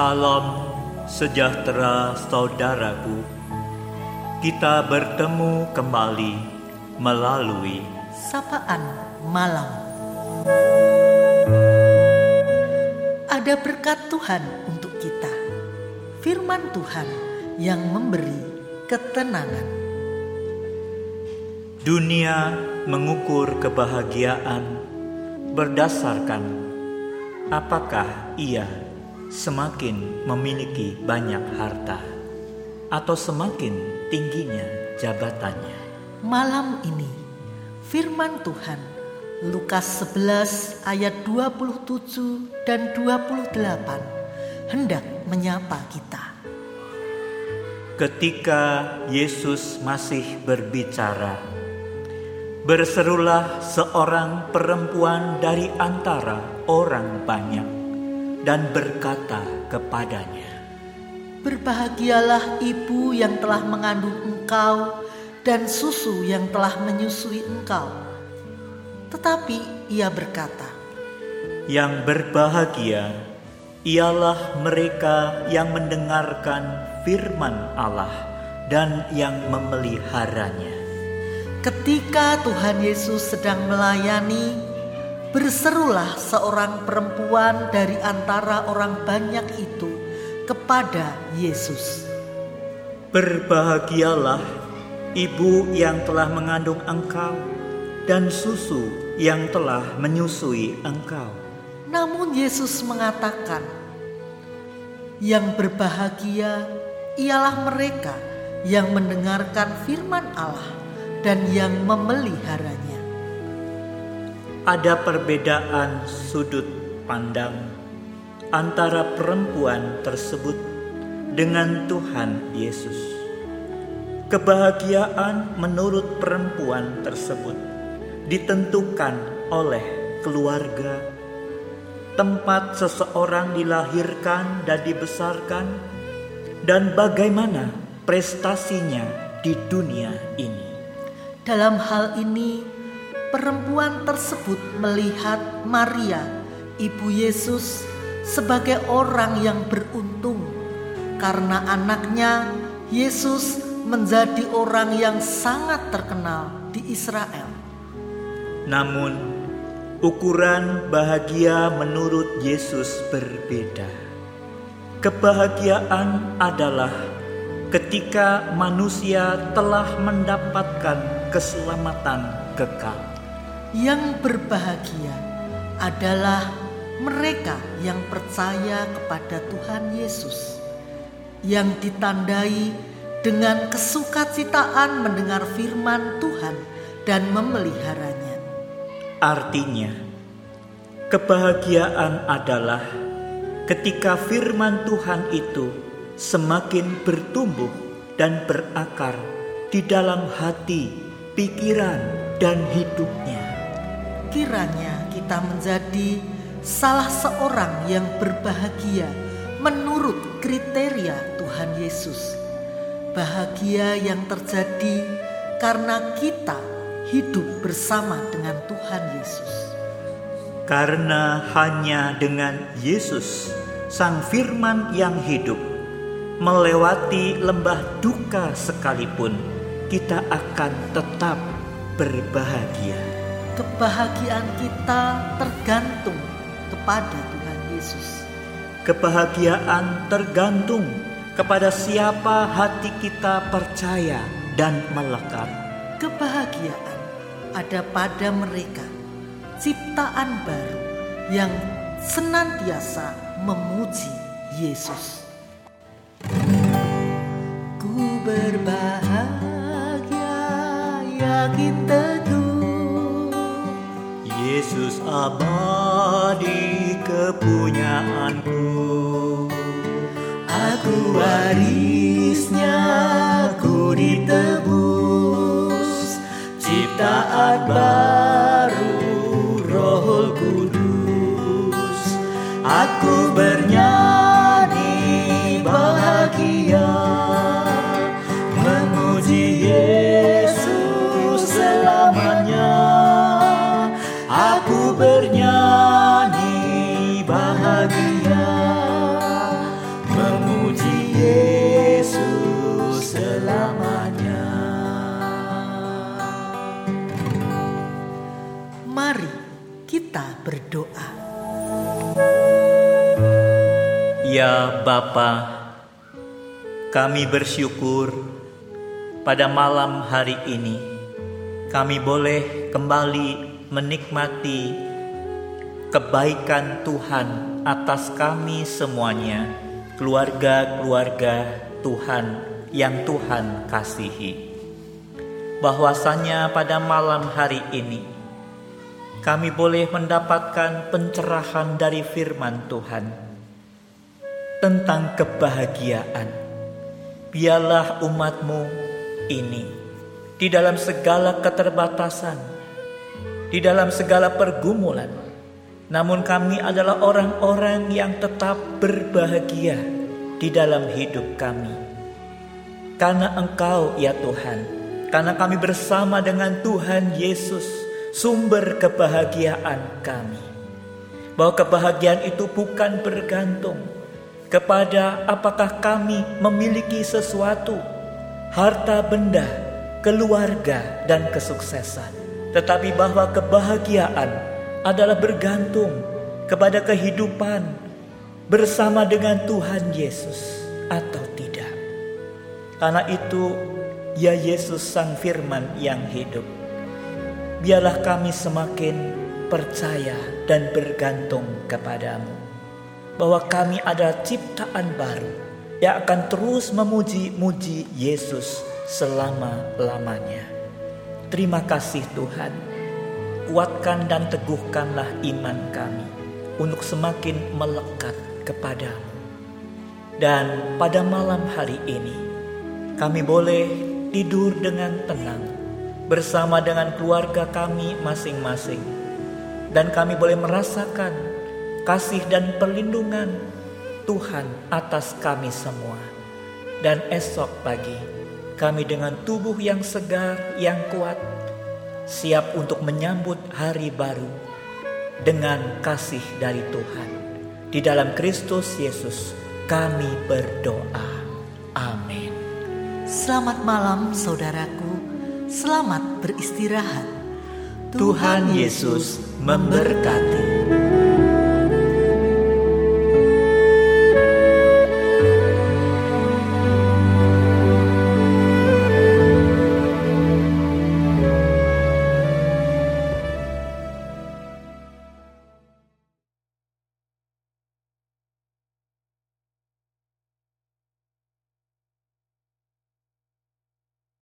Salam sejahtera saudaraku. Kita bertemu kembali melalui sapaan malam. Ada berkat Tuhan untuk kita. Firman Tuhan yang memberi ketenangan. dunia mengukur kebahagiaan berdasarkan apakah ia semakin memiliki banyak harta atau semakin tingginya jabatannya. Malam ini firman Tuhan Lukas 11 ayat 27 dan 28 hendak menyapa kita. Ketika Yesus masih berbicara, berserulah seorang perempuan dari antara orang banyak dan berkata kepadanya, Berbahagialah ibu yang telah mengandung engkau dan susu yang telah menyusui engkau. Tetapi ia berkata, Yang berbahagia ialah mereka yang mendengarkan firman Allah dan yang memeliharanya. Ketika Tuhan Yesus sedang melayani, berserulah seorang perempuan dari antara orang banyak itu kepada Yesus. Berbahagialah ibu yang telah mengandung engkau dan susu yang telah menyusui engkau. Namun Yesus mengatakan, "Yang berbahagia ialah mereka yang mendengarkan firman Allah dan yang memeliharanya." Ada perbedaan sudut pandang antara perempuan tersebut dengan Tuhan Yesus. Kebahagiaan menurut perempuan tersebut ditentukan oleh keluarga, tempat seseorang dilahirkan dan dibesarkan, dan bagaimana prestasinya di dunia ini. Dalam hal ini, perempuan tersebut melihat Maria, ibu Yesus, sebagai orang yang beruntung karena anaknya Yesus menjadi orang yang sangat terkenal di Israel. Namun, ukuran bahagia menurut Yesus berbeda. Kebahagiaan adalah ketika manusia telah mendapatkan keselamatan kekal. Yang berbahagia adalah mereka yang percaya kepada Tuhan Yesus, yang ditandai dengan kesukacitaan mendengar firman Tuhan dan memeliharanya. Artinya, kebahagiaan adalah ketika firman Tuhan itu semakin bertumbuh dan berakar di dalam hati, pikiran, dan hidupnya. Kiranya kita menjadi salah seorang yang berbahagia menurut kriteria Tuhan Yesus. Bahagia yang terjadi karena kita hidup bersama dengan Tuhan Yesus. Karena hanya dengan Yesus, Sang Firman yang hidup, melewati lembah duka sekalipun, kita akan tetap berbahagia. Kebahagiaan kita tergantung kepada Tuhan Yesus. Kebahagiaan tergantung kepada siapa hati kita percaya dan melekat. Kebahagiaan ada pada mereka, ciptaan baru yang senantiasa memuji Yesus. Ku berbahagia, yakin teguh. Yesus abadi kepunyaanku. Aku warisnya, ku ditebus, ciptaan baru, Roh Kudus. Aku bernyanyi bahagia, bernyanyi bahagia memuji Yesus selamanya. Mari kita berdoa. Ya Bapa, kami bersyukur pada malam hari ini kami boleh kembali menikmati kebaikan Tuhan atas kami semuanya, keluarga-keluarga Tuhan yang Tuhan kasihi. Bahwasanya pada malam hari ini kami boleh mendapatkan pencerahan dari firman Tuhan tentang kebahagiaan. Biarlah umatmu ini di dalam segala keterbatasan, di dalam segala pergumulan, namun kami adalah orang-orang yang tetap berbahagia di dalam hidup kami. Karena Engkau ya Tuhan, karena kami bersama dengan Tuhan Yesus, sumber kebahagiaan kami. Bahwa kebahagiaan itu bukan bergantung kepada apakah kami memiliki sesuatu, harta benda, keluarga, dan kesuksesan. Tetapi bahwa kebahagiaan adalah bergantung kepada kehidupan bersama dengan Tuhan Yesus atau tidak. Karena itu, ya Yesus Sang Firman yang hidup, biarlah kami semakin percaya dan bergantung kepadamu. Bahwa kami adalah ciptaan baru yang akan terus memuji-muji Yesus selama-lamanya. Terima kasih Tuhan. Kuatkan dan teguhkanlah iman kami untuk semakin melekat kepadamu. Dan pada malam hari ini kami boleh tidur dengan tenang bersama dengan keluarga kami masing-masing. Dan kami boleh merasakan kasih dan perlindungan Tuhan atas kami semua. Dan esok pagi kami dengan tubuh yang segar, yang kuat, siap untuk menyambut hari baru dengan kasih dari Tuhan. Di dalam Kristus Yesus kami berdoa. Amin. Selamat malam saudaraku, selamat beristirahat. Tuhan Yesus memberkati.